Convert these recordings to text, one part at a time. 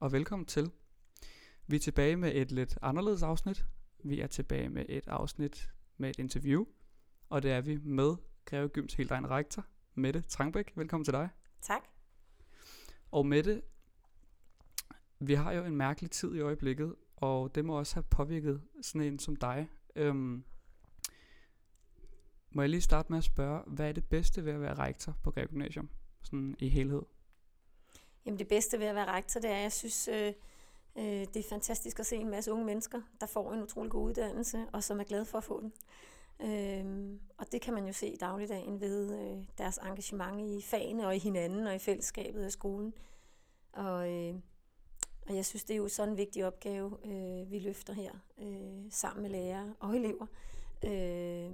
og velkommen til. Vi er tilbage med et lidt anderledes afsnit. Vi er tilbage med et afsnit med et interview, og det er vi med Greve Gyms helt egen rektor, Mette Trangbæk. Velkommen til dig. Tak. Og Mette, vi har jo en mærkelig tid i øjeblikket, og det må også have påvirket sådan en som dig. Øhm, må jeg lige starte med at spørge, hvad er det bedste ved at være rektor på Greve Gymnasium, sådan i helhed? Jamen det bedste ved at være rektor, det er, at jeg synes, øh, øh, det er fantastisk at se en masse unge mennesker, der får en utrolig god uddannelse, og som er glade for at få den. Øh, og det kan man jo se i dagligdagen ved øh, deres engagement i fagene og i hinanden og i fællesskabet af skolen. Og, øh, og jeg synes, det er jo sådan en vigtig opgave, øh, vi løfter her øh, sammen med lærere og elever. Øh,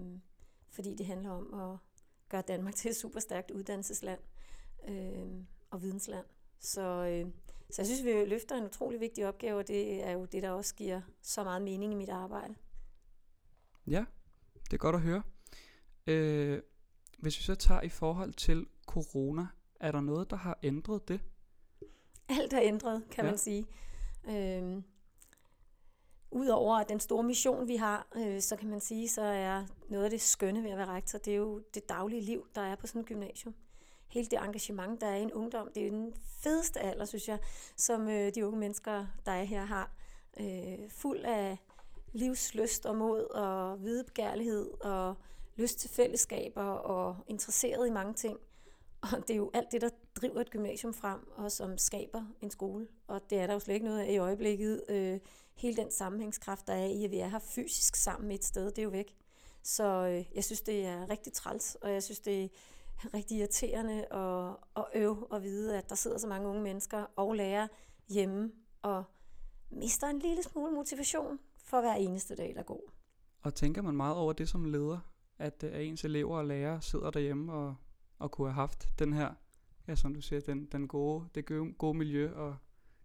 fordi det handler om at gøre Danmark til et super stærkt uddannelsesland øh, og vidensland. Så, øh, så jeg synes, vi løfter en utrolig vigtig opgave, og det er jo det, der også giver så meget mening i mit arbejde. Ja, det er godt at høre. Øh, hvis vi så tager i forhold til corona, er der noget, der har ændret det? Alt er ændret, kan ja. man sige. Øh, Udover den store mission, vi har, øh, så kan man sige, så er noget af det skønne ved at være rektor, det er jo det daglige liv, der er på sådan et gymnasium. Hele det engagement, der er i en ungdom, det er den fedeste alder, synes jeg, som øh, de unge mennesker, der er her, har. Øh, fuld af livslyst og mod og videbegærlighed og lyst til fællesskaber og interesseret i mange ting. Og det er jo alt det, der driver et gymnasium frem, og som skaber en skole. Og det er der jo slet ikke noget af i øjeblikket. Øh, hele den sammenhængskraft, der er i, at vi er her fysisk sammen et sted, det er jo væk. Så øh, jeg synes, det er rigtig træls, og jeg synes, det er rigtig irriterende at, at øve og vide, at der sidder så mange unge mennesker og lærer hjemme og mister en lille smule motivation for hver eneste dag, der går. Og tænker man meget over det som leder, at, at ens elever og lærere sidder derhjemme og, og kunne have haft den her, ja, som du siger, den, den gode, det gode, gode miljø og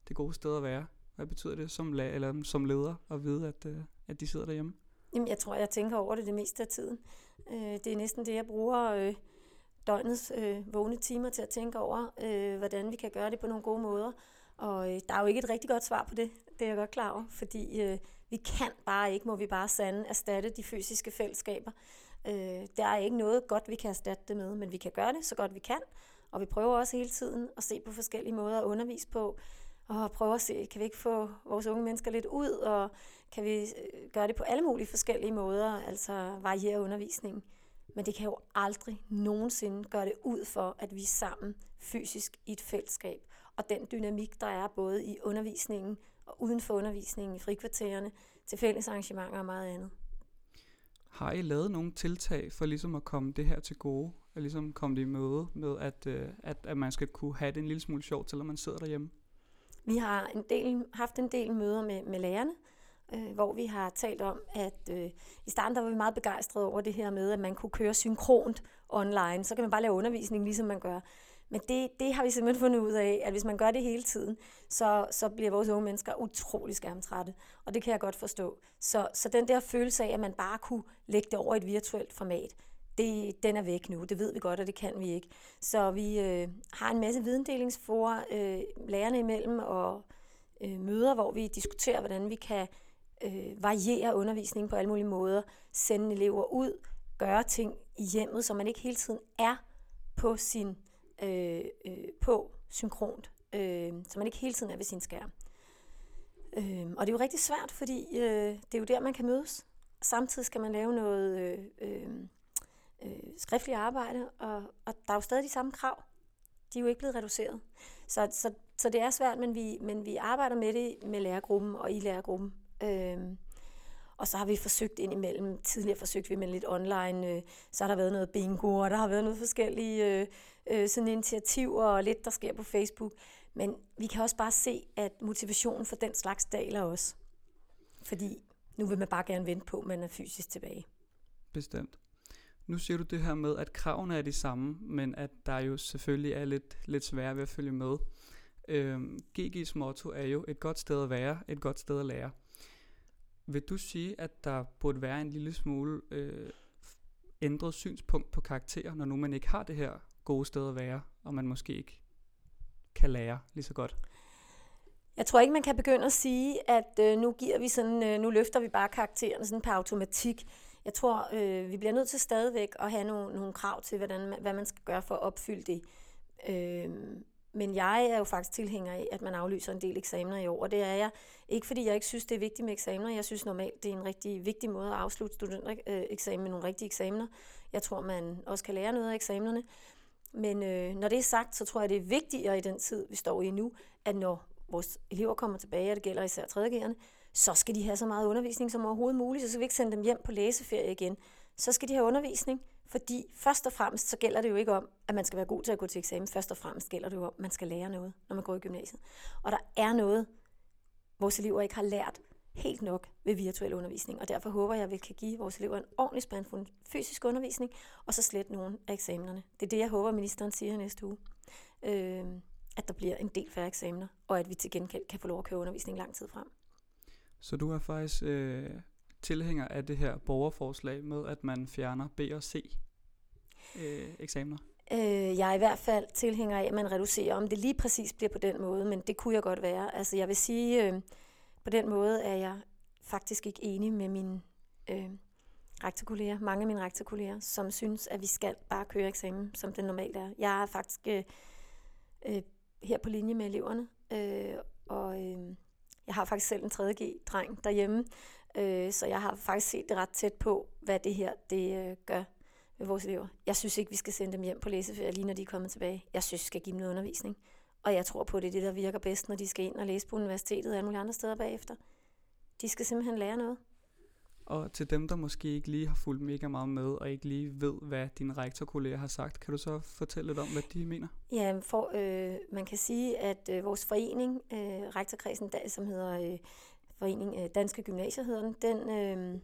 det gode sted at være? Hvad betyder det som, la- eller som leder at vide, at, øh, at de sidder derhjemme? Jamen, jeg tror, jeg tænker over det det meste af tiden. Øh, det er næsten det, jeg bruger øh, døgnets øh, vågne timer til at tænke over, øh, hvordan vi kan gøre det på nogle gode måder. Og øh, der er jo ikke et rigtig godt svar på det, det er jeg godt klar over, fordi øh, vi kan bare ikke, må vi bare sande, erstatte de fysiske fællesskaber. Øh, der er ikke noget godt, vi kan erstatte det med, men vi kan gøre det så godt vi kan, og vi prøver også hele tiden at se på forskellige måder at undervise på, og prøve at se, kan vi ikke få vores unge mennesker lidt ud, og kan vi øh, gøre det på alle mulige forskellige måder, altså variere undervisningen. Men det kan jo aldrig nogensinde gøre det ud for, at vi er sammen fysisk i et fællesskab. Og den dynamik, der er både i undervisningen og uden for undervisningen i frikvartererne, til fælles arrangementer og meget andet. Har I lavet nogle tiltag for ligesom at komme det her til gode? At ligesom komme det i møde med, at, øh, at, at man skal kunne have det en lille smule sjovt, selvom man sidder derhjemme? Vi har en del, haft en del møder med, med lærerne, øh, hvor vi har talt om, at øh, i starten der var vi meget begejstrede over det her med, at man kunne køre synkront online. Så kan man bare lave undervisning, ligesom man gør. Men det, det har vi simpelthen fundet ud af, at hvis man gør det hele tiden, så, så bliver vores unge mennesker utrolig skærmtrætte. Og det kan jeg godt forstå. Så, så den der følelse af, at man bare kunne lægge det over i et virtuelt format, det, den er væk nu. Det ved vi godt, og det kan vi ikke. Så vi øh, har en masse videndelingsforer øh, lærerne imellem og øh, møder, hvor vi diskuterer, hvordan vi kan øh, variere undervisningen på alle mulige måder, sende elever ud, gøre ting i hjemmet, så man ikke hele tiden er på sin øh, øh, på synkront, øh, så man ikke hele tiden er ved sin skærm. Øh, og det er jo rigtig svært, fordi øh, det er jo der, man kan mødes. Samtidig skal man lave noget øh, øh, øh, skriftligt arbejde, og, og der er jo stadig de samme krav. De er jo ikke blevet reduceret. Så, så, så det er svært, men vi, men vi arbejder med det med lærergruppen og i lærergruppen. Øhm, og så har vi forsøgt indimellem, tidligere forsøgte vi med lidt online, øh, så har der været noget bingo, og der har været noget forskellige øh, øh, sådan initiativer og lidt, der sker på Facebook. Men vi kan også bare se, at motivationen for den slags daler også. Fordi nu vil man bare gerne vente på, at man er fysisk tilbage. Bestemt. Nu siger du det her med, at kravene er de samme, men at der jo selvfølgelig er lidt, lidt svære ved at følge med. Øhm, GG's motto er jo et godt sted at være, et godt sted at lære. Vil du sige, at der burde være en lille smule øh, ændret synspunkt på karakterer, når nu man ikke har det her gode sted at være, og man måske ikke kan lære lige så godt? Jeg tror ikke, man kan begynde at sige, at øh, nu giver vi sådan, øh, nu løfter vi bare karaktererne sådan på automatik. Jeg tror, øh, vi bliver nødt til stadigvæk at have nogle, nogle krav til, hvordan, hvad man skal gøre for at opfylde det. Øh, men jeg er jo faktisk tilhænger af, at man aflyser en del eksamener i år, og det er jeg ikke, fordi jeg ikke synes, det er vigtigt med eksamener. Jeg synes normalt, det er en rigtig vigtig måde at afslutte studentereksamen øh, med nogle rigtige eksamener. Jeg tror, man også kan lære noget af eksamenerne. Men øh, når det er sagt, så tror jeg, det er vigtigere i den tid, vi står i nu, at når vores elever kommer tilbage, og det gælder især 3. så skal de have så meget undervisning som overhovedet muligt, så skal vi ikke sende dem hjem på læseferie igen. Så skal de have undervisning, fordi først og fremmest, så gælder det jo ikke om, at man skal være god til at gå til eksamen. Først og fremmest gælder det jo om, at man skal lære noget, når man går i gymnasiet. Og der er noget, vores elever ikke har lært helt nok ved virtuel undervisning, og derfor håber jeg, at vi kan give vores elever en ordentlig spandfuld fysisk undervisning, og så slet nogle af eksamenerne. Det er det, jeg håber, ministeren siger næste uge. Øh, at der bliver en del færre eksamener, og at vi til gengæld kan få lov at køre undervisning lang tid frem. Så du er faktisk øh, tilhænger af det her borgerforslag med, at man fjerner B og C øh, eksamener? Øh, jeg er i hvert fald tilhænger af, at man reducerer, om det lige præcis bliver på den måde, men det kunne jeg godt være. Altså jeg vil sige, øh, på den måde er jeg faktisk ikke enig med mine øh, rektorkolleger, mange af mine rektorkolleger, som synes, at vi skal bare køre eksamen, som det normalt er. Jeg er faktisk øh, øh, her på linje med eleverne, øh, og øh, jeg har faktisk selv en 3G-dreng derhjemme, øh, så jeg har faktisk set det ret tæt på, hvad det her det øh, gør med vores elever. Jeg synes ikke, vi skal sende dem hjem på læseferie, lige når de er kommet tilbage. Jeg synes, vi skal give dem noget undervisning. Og jeg tror på, det er det, der virker bedst, når de skal ind og læse på universitetet og mulige andre steder bagefter. De skal simpelthen lære noget. Og til dem, der måske ikke lige har fulgt mega meget med, og ikke lige ved, hvad dine rektorkolleger har sagt, kan du så fortælle lidt om, hvad de mener? Ja, for, øh, man kan sige, at øh, vores forening, øh, rektorkredsen, der, som hedder øh, Forening øh, Danske Gymnasier, hedder den, den øh,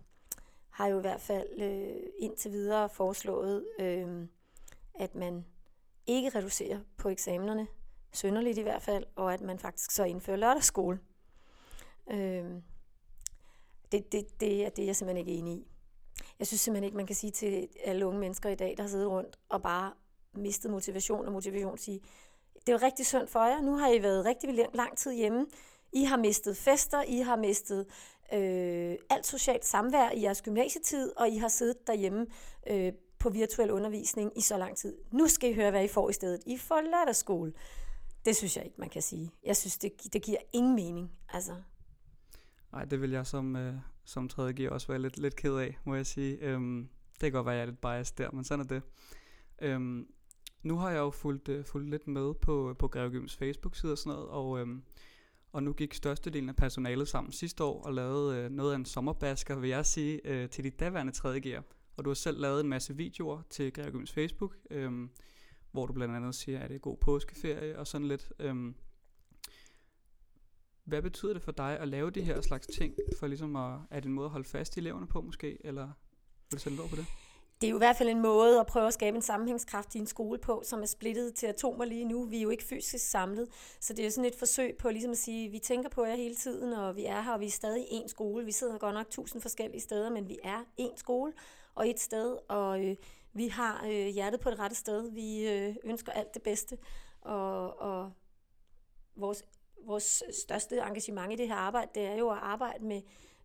har jo i hvert fald øh, indtil videre foreslået, øh, at man ikke reducerer på eksamenerne, sønderligt i hvert fald, og at man faktisk så indfører lørdagsskole. Øh, det, det, det er det, jeg simpelthen ikke enig i. Jeg synes simpelthen ikke, man kan sige til alle unge mennesker i dag, der har siddet rundt og bare mistet motivation og motivation, sige, det er jo rigtig synd for jer. Nu har I været rigtig lang tid hjemme. I har mistet fester, I har mistet øh, alt socialt samvær i jeres gymnasietid, og I har siddet derhjemme øh, på virtuel undervisning i så lang tid. Nu skal I høre, hvad I får i stedet. I får lørdagsskole. Det synes jeg ikke, man kan sige. Jeg synes, det, det giver ingen mening. Altså, Nej, det vil jeg som, øh, som 3.G også være lidt, lidt ked af, må jeg sige. Øhm, det kan godt være, at jeg er lidt biased der, men sådan er det. Øhm, nu har jeg jo fulgt, øh, fulgt lidt med på, på Greve Gyms Facebook-side og sådan noget, og, øhm, og nu gik størstedelen af personalet sammen sidste år og lavede øh, noget af en sommerbasker, vil jeg sige, øh, til de daværende 3.G'er. Og du har selv lavet en masse videoer til Greve Facebook, øh, hvor du blandt andet siger, at det er god påskeferie og sådan lidt. Øh, hvad betyder det for dig at lave de her slags ting, for ligesom at, er det en måde at holde fast i eleverne på måske, eller vil du sætte på det? Det er jo i hvert fald en måde at prøve at skabe en sammenhængskraft i en skole på, som er splittet til atomer lige nu. Vi er jo ikke fysisk samlet, så det er jo sådan et forsøg på ligesom at sige, vi tænker på jer hele tiden, og vi er her, og vi er stadig én skole. Vi sidder godt nok tusind forskellige steder, men vi er én skole og et sted, og øh, vi har øh, hjertet på det rette sted. Vi øh, ønsker alt det bedste, og, og vores vores største engagement i det her arbejde, det er jo at arbejde med,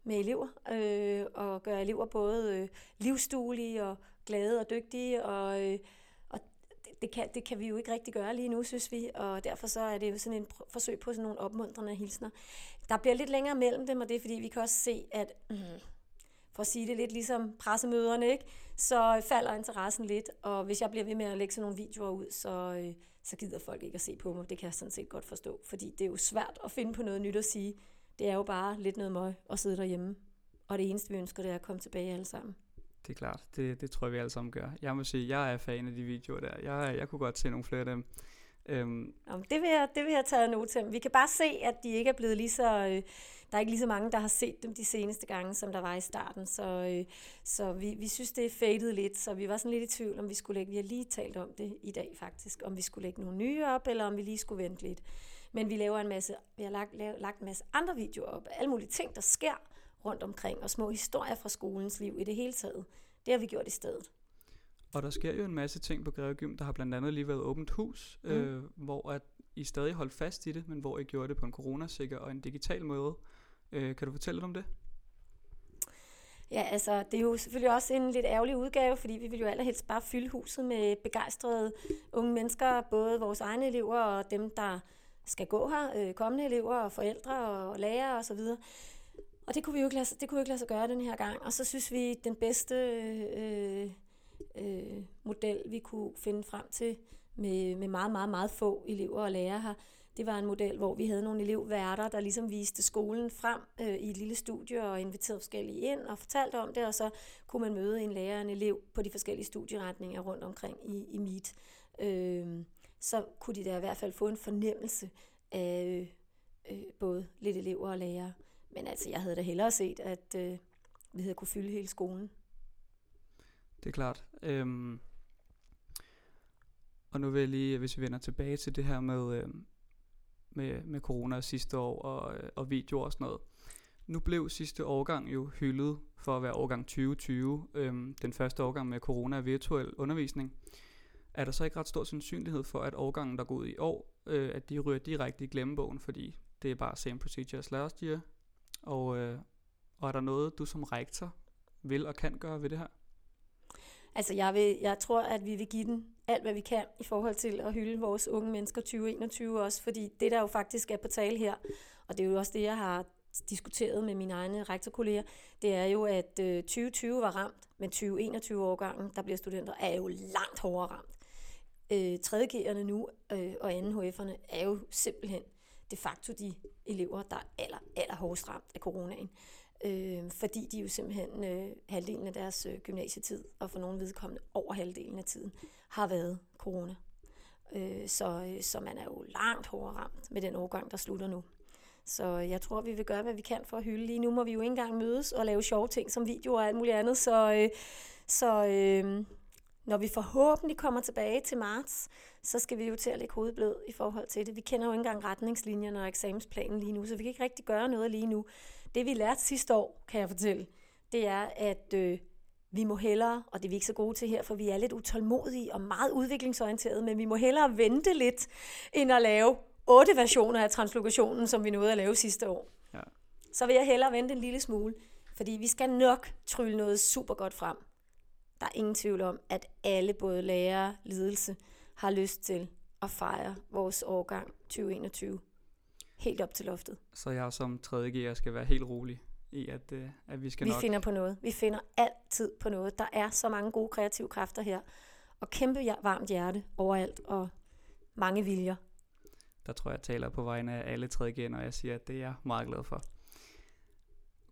med elever, øh, og gøre elever både øh, livsduelige og glade og dygtige, og, øh, og det, det, kan, det kan vi jo ikke rigtig gøre lige nu, synes vi, og derfor så er det jo sådan en forsøg på sådan nogle opmuntrende hilsner. Der bliver lidt længere mellem dem, og det er fordi, vi kan også se, at mm, for at sige det lidt ligesom pressemøderne, ikke? så falder interessen lidt, og hvis jeg bliver ved med at lægge sådan nogle videoer ud, så, øh, så gider folk ikke at se på mig. Det kan jeg sådan set godt forstå, fordi det er jo svært at finde på noget nyt at sige. Det er jo bare lidt noget møg at sidde derhjemme. Og det eneste, vi ønsker, det er at komme tilbage alle sammen. Det er klart, det, det tror jeg, vi alle sammen gør. Jeg må sige, jeg er fan af de videoer der. Jeg, jeg kunne godt se nogle flere af dem. Øhm. Jamen, det, vil jeg, det vil jeg tage noget til. Vi kan bare se, at de ikke er blevet lige så... Øh, der er ikke lige så mange, der har set dem de seneste gange, som der var i starten. Så, øh, så vi, vi synes, det er fadet lidt, så vi var sådan lidt i tvivl, om vi skulle lægge, vi har lige talt om det i dag faktisk, om vi skulle lægge nogle nye op, eller om vi lige skulle vente lidt. Men vi laver en masse, vi har lagt, lavet, lagt en masse andre videoer op, alle mulige ting, der sker rundt omkring, og små historier fra skolens liv i det hele taget. Det har vi gjort i stedet. Og der sker jo en masse ting på Greve Gym. Der har blandt andet lige været åbent hus, mm. øh, hvor at I stadig holdt fast i det, men hvor I gjorde det på en coronasikker og en digital måde. Øh, kan du fortælle lidt om det? Ja, altså, det er jo selvfølgelig også en lidt ærgerlig udgave, fordi vi vil jo allerhelst bare fylde huset med begejstrede unge mennesker, både vores egne elever og dem, der skal gå her, øh, kommende elever og forældre og lærere osv. Og, så videre. og det kunne vi jo ikke lade, det kunne vi ikke lade sig gøre den her gang. Og så synes vi, den bedste øh, øh, model, vi kunne finde frem til med, med meget, meget, meget få elever og lærere her, det var en model, hvor vi havde nogle elevværter, der ligesom viste skolen frem øh, i et lille studie og inviterede forskellige ind og fortalte om det, og så kunne man møde en lærer og en elev på de forskellige studieretninger rundt omkring i, i Meet. Øh, så kunne de da i hvert fald få en fornemmelse af øh, øh, både lidt elever og lærere. Men altså, jeg havde da hellere set, at øh, vi havde kunne fylde hele skolen. Det er klart. Øhm, og nu vil jeg lige, hvis vi vender tilbage til det her med, øh, med, med corona sidste år og, øh, og videoer og sådan noget. Nu blev sidste årgang jo hyldet for at være årgang 2020, øhm, den første årgang med corona virtuel undervisning. Er der så ikke ret stor sandsynlighed for, at årgangen, der går ud i år, øh, at de ryger direkte i glemmebogen, fordi det er bare same procedure as last year? Og, øh, og er der noget, du som rektor vil og kan gøre ved det her? Altså, jeg, vil, jeg tror, at vi vil give den alt, hvad vi kan i forhold til at hylde vores unge mennesker 2021 også, fordi det, der jo faktisk er på tale her, og det er jo også det, jeg har diskuteret med mine egne rektorkolleger, det er jo, at øh, 2020 var ramt, men 2021-årgangen, der bliver studenter, er jo langt hårdere ramt. Øh, 3.G'erne nu øh, og anden HF'erne er jo simpelthen de facto de elever, der er aller, aller hårdest ramt af coronaen øh, fordi de jo simpelthen øh, halvdelen af deres øh, gymnasietid, og for nogle vedkommende over halvdelen af tiden, har været corona. Øh, så, øh, så man er jo langt hårdere ramt med den overgang, der slutter nu. Så jeg tror, vi vil gøre, hvad vi kan for at hylde. Lige nu må vi jo ikke engang mødes og lave sjove ting som videoer og alt muligt andet. Så, øh, så øh, når vi forhåbentlig kommer tilbage til marts, så skal vi jo til at lægge hovedet blød i forhold til det. Vi kender jo ikke engang retningslinjerne og eksamensplanen lige nu, så vi kan ikke rigtig gøre noget lige nu. Det vi lærte sidste år, kan jeg fortælle, det er, at øh, vi må hellere, og det er vi ikke så gode til her, for vi er lidt utålmodige og meget udviklingsorienterede, men vi må hellere vente lidt, end at lave otte versioner af translokationen, som vi nåede at lave sidste år. Ja. Så vil jeg hellere vente en lille smule, fordi vi skal nok trylle noget super godt frem. Der er ingen tvivl om, at alle, både lærere og ledelse, har lyst til at fejre vores årgang 2021 helt op til loftet. Så jeg som tredje gear skal være helt rolig i, at, uh, at vi skal vi nok... Vi finder på noget. Vi finder altid på noget. Der er så mange gode kreative kræfter her. Og kæmpe varmt hjerte overalt, og mange viljer. Der tror jeg, jeg taler på vegne af alle tredje når jeg siger, at det er jeg meget glad for.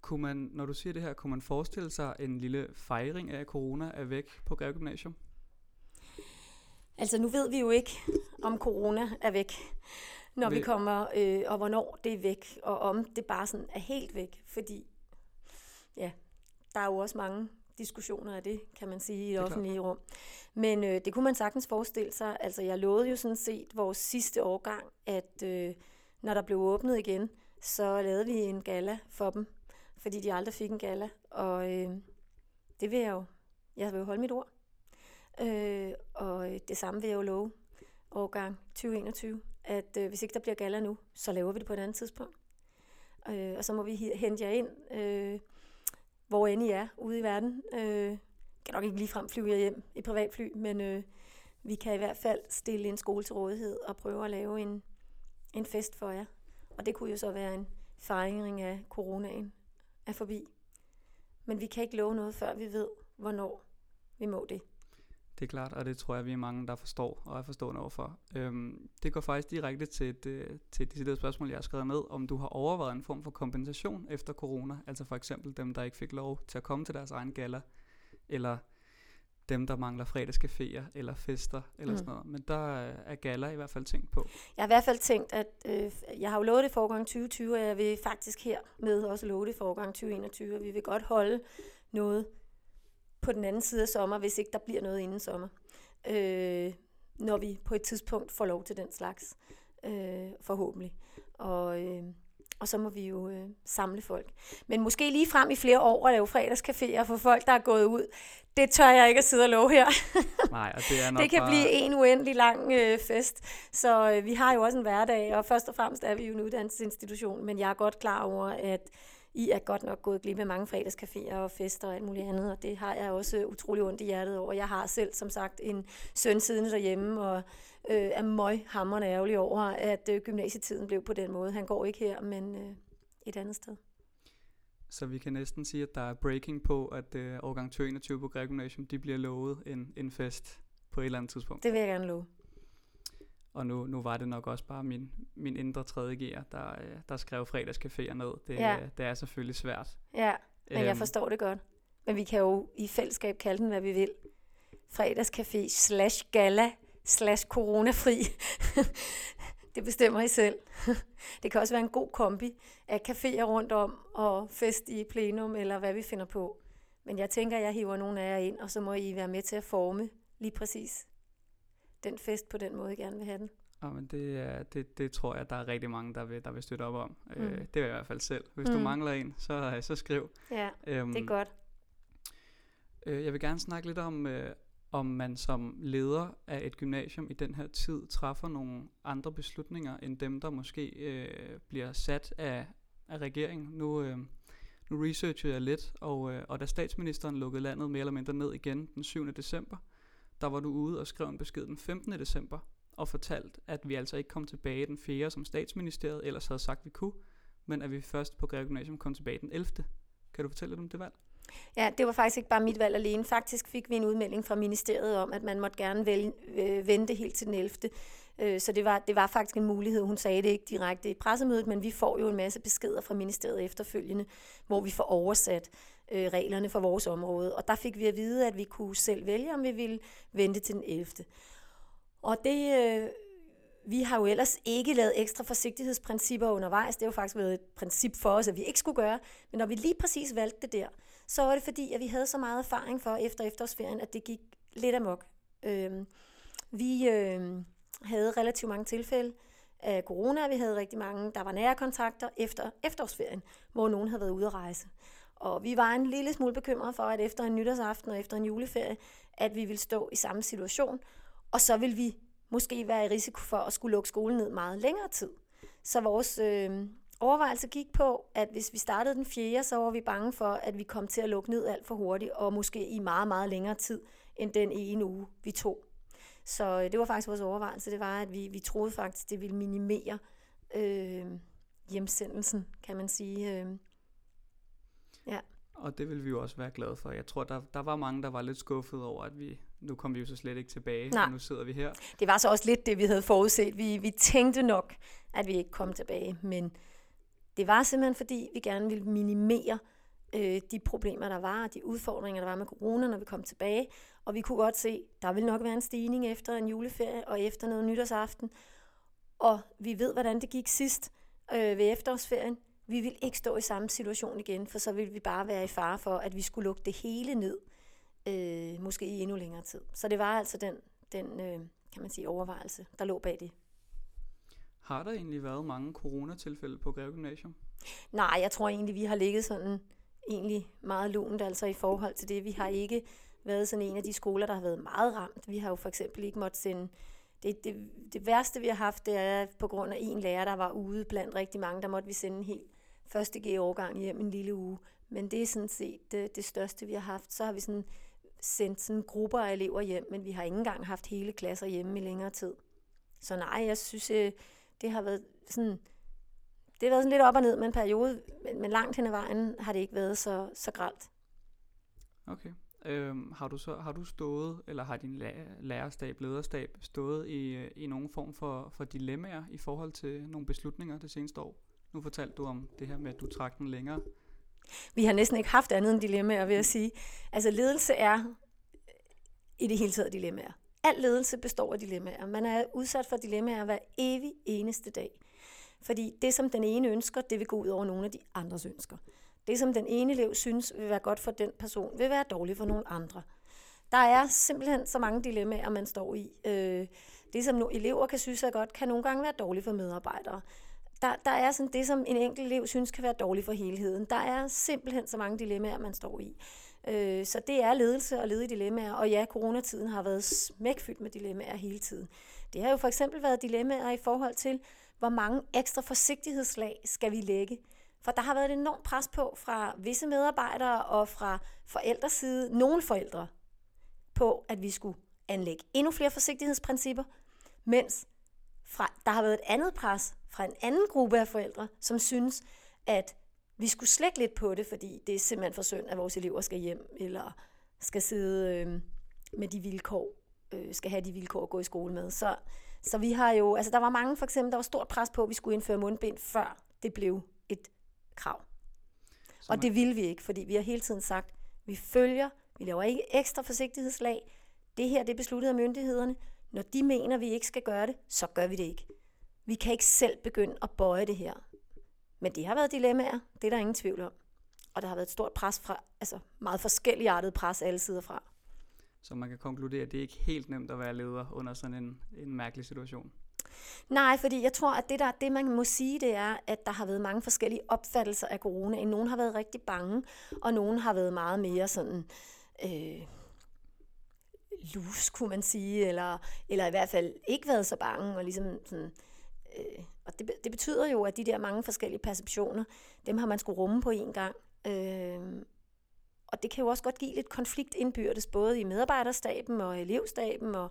Kunne man, når du siger det her, kunne man forestille sig en lille fejring af, at corona er væk på Greve Gymnasium? Altså nu ved vi jo ikke, om corona er væk når vi kommer, øh, og hvornår det er væk, og om det bare sådan er helt væk, fordi ja, der er jo også mange diskussioner af det, kan man sige, i det, det offentlige rum. Men øh, det kunne man sagtens forestille sig. Altså, jeg lovede jo sådan set vores sidste årgang, at øh, når der blev åbnet igen, så lavede vi en gala for dem, fordi de aldrig fik en gala. Og øh, det vil jeg jo. Jeg vil jo holde mit ord. Øh, og øh, det samme vil jeg jo love årgang 2021 at øh, hvis ikke der bliver gala nu, så laver vi det på et andet tidspunkt. Øh, og så må vi hente jer ind, øh, hvor end I er ude i verden. Øh, kan nok ikke ligefrem flyve jer hjem i privatfly, men øh, vi kan i hvert fald stille en skole til rådighed og prøve at lave en, en fest for jer. Og det kunne jo så være en fejring af coronaen er forbi. Men vi kan ikke love noget, før vi ved, hvornår vi må det. Det er klart, og det tror jeg, vi er mange, der forstår og er forstående overfor. Øhm, det går faktisk direkte til et, øh, til et decideret spørgsmål, jeg har skrevet ned, om du har overvejet en form for kompensation efter corona, altså for eksempel dem, der ikke fik lov til at komme til deres egen galler, eller dem, der mangler fredagscaféer eller fester eller mm. sådan noget. Men der er gala i hvert fald tænkt på. Jeg har i hvert fald tænkt, at øh, jeg har jo lovet det for årgang 2020, og jeg vil faktisk her med også love det for årgang 2021, og vi vil godt holde noget på den anden side af sommer, hvis ikke der bliver noget inden sommer. Øh, når vi på et tidspunkt får lov til den slags, øh, forhåbentlig. Og, øh, og så må vi jo øh, samle folk. Men måske lige frem i flere år at lave fredagscaféer for folk, der er gået ud. Det tør jeg ikke at sidde og love her. Nej, og det er nok Det kan bare... blive en uendelig lang øh, fest. Så øh, vi har jo også en hverdag, og først og fremmest er vi jo en uddannelsesinstitution, men jeg er godt klar over, at I er godt nok gået glip af mange fredagscaféer og fester og alt muligt andet, og det har jeg også utrolig ondt i hjertet over. Jeg har selv, som sagt, en søn siddende derhjemme, og øh, er møg hammerende ærgerlig over, at øh, gymnasietiden blev på den måde. Han går ikke her, men øh, et andet sted. Så vi kan næsten sige, at der er breaking på, at øh, årgang 2021 på Greg Gymnasium, de bliver lovet en, en fest på et eller andet tidspunkt. Det vil jeg gerne love. Og nu, nu var det nok også bare min, min indre 3.G'er, der, øh, der skrev fredagscaféer ned. Det, Ja. ja. det er selvfølgelig svært. Ja, men jeg Øhm, forstår det godt. Men vi kan jo i fællesskab kalde den, hvad vi vil. Fredagscafé slash gala slash coronafri. det bestemmer I selv. det kan også være en god kombi af caféer rundt om og fest i plenum, eller hvad vi finder på. Men jeg tænker, jeg hiver nogle af jer ind, og så må I være med til at forme lige præcis den fest på den måde, I gerne vil have den. Ja, men det, er- det, det tror jeg, der er rigtig mange, der vil, der vil støtte op om. Mm. Øh, Mm. det vil jeg i hvert fald selv. Hvis mm. Mm. du mangler en, så, øh, så skriv. Ja, Øhm, det er godt. Øh, jeg vil gerne snakke lidt om, øh, om man som leder af et gymnasium i den her tid træffer nogle andre beslutninger, end dem, der måske øh, bliver sat af, af regeringen. Nu, øh, nu researchede jeg lidt, og, øh, og da statsministeren lukkede landet mere eller mindre ned igen den 7. december, der var du ude og skrev en besked den 15. december, og fortalt, at vi altså ikke kom tilbage den 4. som statsministeriet ellers havde sagt, vi kunne, men at vi først på Greve Gymnasium kom tilbage den 11. Kan du fortælle lidt om det valg? Ja, det var faktisk ikke bare mit valg alene. Faktisk fik vi en udmelding fra ministeriet om, at man måtte gerne vælge, øh, vente helt til den 11. Øh, så det var, det var faktisk en mulighed. Hun sagde det ikke direkte i pressemødet, men vi får jo en masse beskeder fra ministeriet efterfølgende, hvor vi får oversat øh, reglerne for vores område. Og der fik vi at vide, at vi kunne selv vælge, om vi ville vente til den 11. Og det, øh, vi har jo ellers ikke lavet ekstra forsigtighedsprincipper undervejs. Det har jo faktisk været et princip for os, at vi ikke skulle gøre. Men når vi lige præcis valgte det der, så var det fordi, at vi havde så meget erfaring for efter efterårsferien, at det gik lidt amok. Øhm, vi øh, havde relativt mange tilfælde af corona. Vi havde rigtig mange, der var nære kontakter efter efterårsferien, hvor nogen havde været ude at rejse. Og vi var en lille smule bekymrede for, at efter en nytårsaften og efter en juleferie, at vi ville stå i samme situation, og så ville vi måske være i risiko for at skulle lukke skolen ned meget længere tid. Så vores øh, overvejelse gik på, at hvis vi startede den 4., så var vi bange for, at vi kom til at lukke ned alt for hurtigt, og måske i meget, meget længere tid, end den ene uge, vi tog. Så øh, det var faktisk vores overvejelse. Det var, at vi, vi troede faktisk, det ville minimere øh, hjemsendelsen, kan man sige. Øh, Og det vil vi jo også være glade for. Jeg tror, der, der var mange, der var lidt skuffet over, at vi nu kom vi jo så slet ikke tilbage, Nej. og nu sidder vi her. det var så også lidt det, vi havde forudset. Vi, vi tænkte nok, at vi ikke kom tilbage, men det var simpelthen fordi, vi gerne ville minimere øh, de problemer, der var, og de udfordringer, der var med corona, når vi kom tilbage. Og vi kunne godt se, der ville nok være en stigning efter en juleferie og efter noget nytårsaften. Og vi ved, hvordan det gik sidst øh, ved efterårsferien. Vi vil ikke stå i samme situation igen, for så vil vi bare være i fare for, at vi skulle lukke det hele ned, øh, måske i endnu længere tid. Så det var altså den, den øh, kan man sige, overvejelse, der lå bag det. Har der egentlig været mange coronatilfælde på Greve Gymnasium? Nej, jeg tror egentlig, vi har ligget sådan egentlig meget lunt, altså i forhold til det. Vi har ikke været sådan en af de skoler, der har været meget ramt. Vi har jo for eksempel ikke måttet sende... Det, det, det værste, vi har haft, det er på grund af en lærer, der var ude blandt rigtig mange, der måtte vi sende en helt første G-årgang hjem en lille uge. Men det er sådan set det, det største, vi har haft. Så har vi sådan sendt sådan grupper af elever hjem, men vi har ikke engang haft hele klasser hjemme i længere tid. Så nej, jeg synes, øh, det har været sådan det har været sådan lidt op og ned med en periode, men, men langt hen ad vejen har det ikke været så, så gralt. Okay. Øhm, har du så har du stået, eller har din læ- lærerstab, lederstab stået i, i nogen form for, for dilemmaer i forhold til nogle beslutninger det seneste år? Nu fortalte du om det her med, at du trak den længere. Vi har næsten ikke haft andet end dilemmaer, vil jeg sige. Altså ledelse er i det hele taget dilemmaer. Al ledelse består af dilemmaer. Man er udsat for dilemmaer hver evig eneste dag. Fordi det, som den ene ønsker, det vil gå ud over nogle af de andres ønsker. Det, som den ene elev synes vil være godt for den person, vil være dårligt for nogle andre. Der er simpelthen så mange dilemmaer, man står i. Øh, det, som nogle elever kan synes er godt, kan nogle gange være dårligt for medarbejdere. der, der er sådan det, som en enkelt elev synes kan være dårligt for helheden. Der er simpelthen så mange dilemmaer, man står i. Øh, så det er ledelse og lede dilemmaer. Og ja, coronatiden har været smækfyldt med dilemmaer hele tiden. Det har jo for eksempel været dilemmaer i forhold til, hvor mange ekstra forsigtighedslag skal vi lægge. For der har været et enormt pres på fra visse medarbejdere og fra forældreside, nogle forældre, på at vi skulle anlægge endnu flere forsigtighedsprincipper, mens fra, der har været et andet pres fra en anden gruppe af forældre, som synes, at vi skulle slække lidt på det, fordi det er simpelthen for synd, at vores elever skal hjem, eller skal sidde øh, med de vilkår, øh, skal have de vilkår at gå i skole med. Så, så vi har jo, altså der var mange for eksempel, der var stort pres på, at vi skulle indføre mundbind, før det blev et krav. Så og det ville vi ikke, fordi vi har hele tiden sagt, vi følger, vi laver ikke ekstra forsigtighedslag. Det her det er besluttet af myndighederne. Når de mener, vi ikke skal gøre det, så gør vi det ikke. Vi kan ikke selv begynde at bøje det her. Men det har været dilemmaer, det er der ingen tvivl om. Og der har været et stort pres fra, altså meget forskellige artet pres alle sider fra. Så man kan konkludere, at det er ikke helt nemt at være leder under sådan en, en mærkelig situation. Nej, fordi jeg tror, at det, der, det, man må sige, det er, at der har været mange forskellige opfattelser af corona. Nogle har været rigtig bange, og nogle har været meget mere sådan... Øh, lus, kunne man sige, eller, eller i hvert fald ikke været så bange, og ligesom sådan, øh, og det, det betyder jo, at de der mange forskellige perceptioner, dem har man skulle rumme på en gang. Øh, og det kan jo også godt give lidt konflikt indbyrdes, både i medarbejderstaben og elevstaben og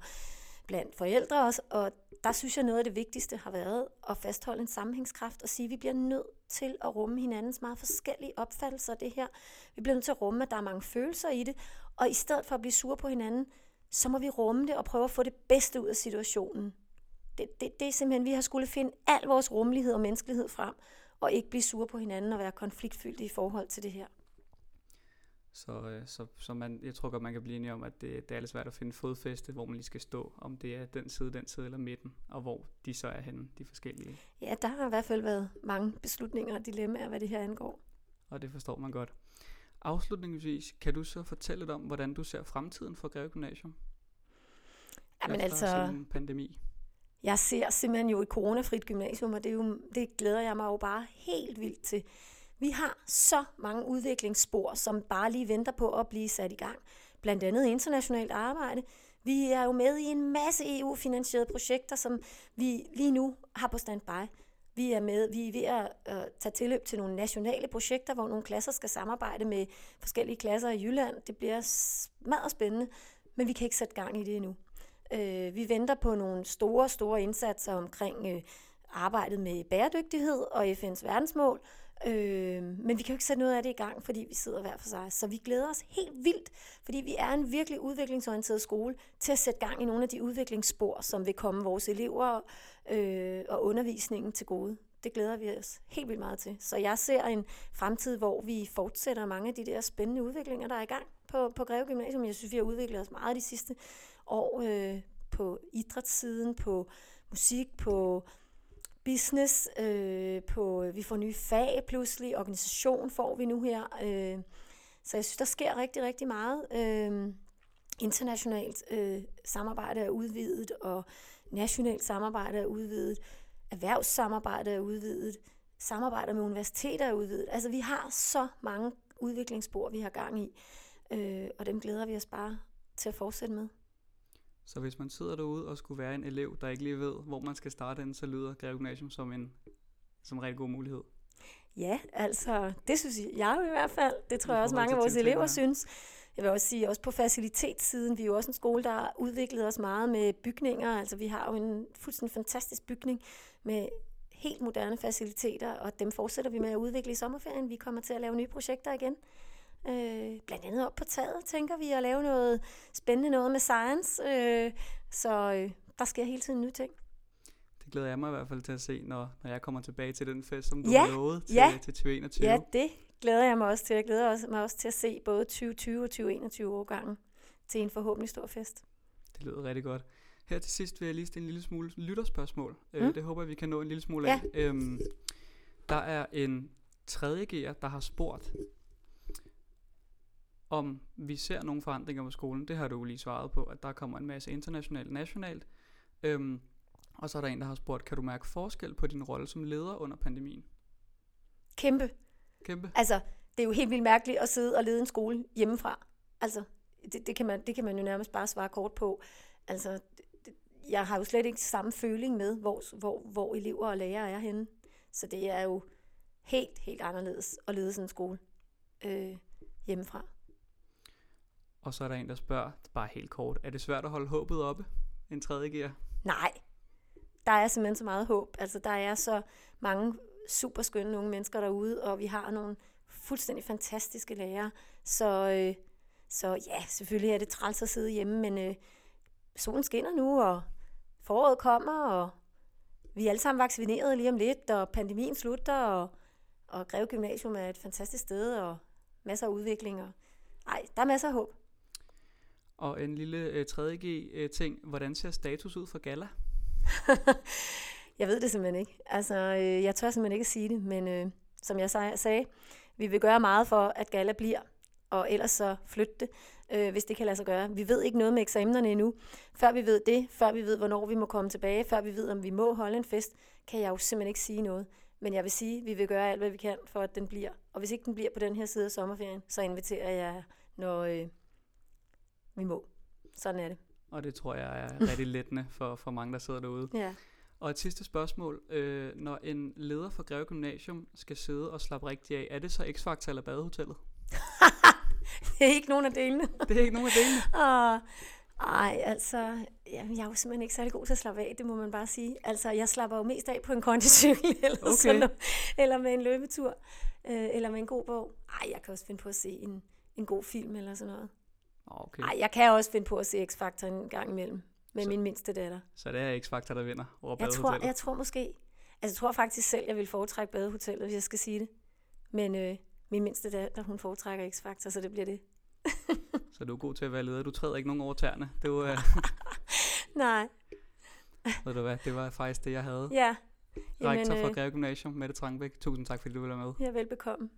blandt forældre også. Og der synes jeg, noget af det vigtigste har været at fastholde en sammenhængskraft og sige, at vi bliver nødt til at rumme hinandens meget forskellige opfattelser af det her. Vi bliver nødt til at rumme, at der er mange følelser i det, og i stedet for at blive sure på hinanden, så må vi rumme det og prøve at få det bedste ud af situationen. Det, det, det er simpelthen, vi har skulle finde al vores rummelighed og menneskelighed frem, og ikke blive sure på hinanden og være konfliktfyldte i forhold til det her. Så, øh, så, så man, jeg tror godt, man kan blive enige om, at det, det er lidt svært at finde fodfæste, hvor man lige skal stå, om det er den side, den side eller midten, og hvor de så er henne, de forskellige. Ja, der har i hvert fald været mange beslutninger og dilemmaer, hvad det her angår. Og det forstår man godt. Afslutningsvis, kan du så fortælle lidt om, hvordan du ser fremtiden for Greve Gymnasium? Jamen altså, en pandemi. Jeg ser simpelthen jo et coronafrit gymnasium, og det, er jo, det glæder jeg mig jo bare helt vildt til. Vi har så mange udviklingsspor, som bare lige venter på at blive sat i gang. Blandt andet internationalt arbejde. Vi er jo med i en masse EU-finansierede projekter, som vi lige nu har på standby. Vi er med, vi er ved at øh, tage tilløb til nogle nationale projekter, hvor nogle klasser skal samarbejde med forskellige klasser i Jylland. Det bliver meget spændende, men vi kan ikke sætte gang i det endnu. Øh, vi venter på nogle store, store indsatser omkring øh, arbejdet med bæredygtighed og FN's verdensmål, Øh, men vi kan jo ikke sætte noget af det i gang, fordi vi sidder hver for sig. Så vi glæder os helt vildt, fordi vi er en virkelig udviklingsorienteret skole, til at sætte gang i nogle af de udviklingsspor, som vil komme vores elever øh, og undervisningen til gode. Det glæder vi os helt vildt meget til. Så jeg ser en fremtid, hvor vi fortsætter mange af de der spændende udviklinger, der er i gang på, på Greve Gymnasium. Jeg synes, vi har udviklet os meget de sidste år øh, på idrætssiden, på musik, på business, øh, på, vi får nye fag pludselig, organisation får vi nu her. Øh, så jeg synes, der sker rigtig, rigtig meget. Øh, internationalt øh, samarbejde er udvidet, og nationalt samarbejde er udvidet, erhvervssamarbejde er udvidet, samarbejder med universiteter er udvidet. Altså vi har så mange udviklingsspor, vi har gang i, øh, og dem glæder vi os bare til at fortsætte med. Så hvis man sidder derude og skulle være en elev, der ikke lige ved, hvor man skal starte den, så lyder Greve Gymnasium som en, som en rigtig god mulighed. Ja, altså, det synes jeg i hvert fald. Det tror jeg også mange af vores elever her. synes. Jeg vil også sige, også på facilitetssiden, vi er jo også en skole, der har udviklet os meget med bygninger. Altså, vi har jo en fuldstændig fantastisk bygning med helt moderne faciliteter, og dem fortsætter vi med at udvikle i sommerferien. Vi kommer til at lave nye projekter igen. Øh, blandt andet op på taget, tænker vi, at lave noget spændende noget med science. Øh, så øh, der sker hele tiden nye ting. Det glæder jeg mig i hvert fald til at se, når, når jeg kommer tilbage til den fest, som du ja, har lovet til, ja. til 2021. Ja, det glæder jeg mig også til. Jeg glæder også, mig også til at se både 2020 og 2021 årgangen til en forhåbentlig stor fest. Det lyder rigtig godt. Her til sidst vil jeg lige stille en lille smule lytterspørgsmål. Øh, mm. Øh, det håber jeg, vi kan nå en lille smule ja. af. Øhm, der er en tredje gear, der har spurgt, om vi ser nogle forandringer på skolen. Det har du lige svaret på, at der kommer en masse internationalt nationalt. Øhm, Og så er der en, der har spurgt, kan du mærke forskel på din rolle som leder under pandemien? Kæmpe. Kæmpe. Altså, det er jo helt vildt mærkeligt at sidde og lede en skole hjemmefra. Altså, det, det, kan, man, det kan man jo nærmest bare svare kort på. Altså, det, jeg har jo slet ikke samme føling med, hvor, hvor, hvor elever og lærere er henne. Så det er jo helt, helt anderledes at lede sådan en skole øh, hjemmefra. Og så er der en, der spørger, bare helt kort, er det svært at holde håbet oppe? En tredje gear? Nej, der er simpelthen så meget håb. Altså, der er så mange super skønne unge mennesker derude, og vi har nogle fuldstændig fantastiske lærere. Så, øh, så ja, selvfølgelig er det træls at sidde hjemme, men øh, solen skinner nu, og foråret kommer, og vi er alle sammen vaccineret lige om lidt, og pandemien slutter, og, og Greve Gymnasium er et fantastisk sted, og masser af udvikling. Og, ej, der er masser af håb. Og en lille øh, 3G-ting. Øh, Hvordan ser status ud for Gala? jeg ved det simpelthen ikke. Altså, øh, jeg tør simpelthen ikke at sige det, men øh, som jeg sagde, vi vil gøre meget for, at Gala bliver, og ellers så flytte det, øh, hvis det kan lade sig gøre. Vi ved ikke noget med eksamenerne endnu. Før vi ved det, før vi ved, hvornår vi må komme tilbage, før vi ved, om vi må holde en fest, kan jeg jo simpelthen ikke sige noget. Men jeg vil sige, at vi vil gøre alt, hvad vi kan, for at den bliver. Og hvis ikke den bliver på den her side af sommerferien, så inviterer jeg, når øh, vi må. Sådan er det. Og det tror jeg er rigtig lettende for, for mange, der sidder derude. Ja. Og et sidste spørgsmål. Øh, når en leder for Greve Gymnasium skal sidde og slappe rigtig af, er det så X-Factor eller badehotellet? det er ikke nogen af delene. det er ikke nogen af delene? og, ej, altså, jamen, jeg er jo simpelthen ikke særlig god til at slappe af, det må man bare sige. Altså, jeg slapper jo mest af på en kondicykel, eller, okay. sådan, eller med en løbetur, øh, eller med en god bog. Ej, jeg kan også finde på at se en, en god film eller sådan noget. Okay. Ej, jeg kan også finde på at se X-Factor en gang imellem med så, min mindste datter. Så det er X-Factor, der vinder over jeg tror, jeg tror måske, altså jeg tror faktisk selv, jeg vil foretrække badehotellet, hvis jeg skal sige det. Men øh, min mindste datter, hun foretrækker X-Factor, så det bliver det. så du er god til at være leder. Du træder ikke nogen over tæerne. Det var, uh... Nej. Ved du hvad, det var faktisk det, jeg havde. Ja. Rektor Jamen, fra øh, Greve Gymnasium, Mette Trangbæk. Tusind tak, fordi du ville være med. Ja, velbekomme.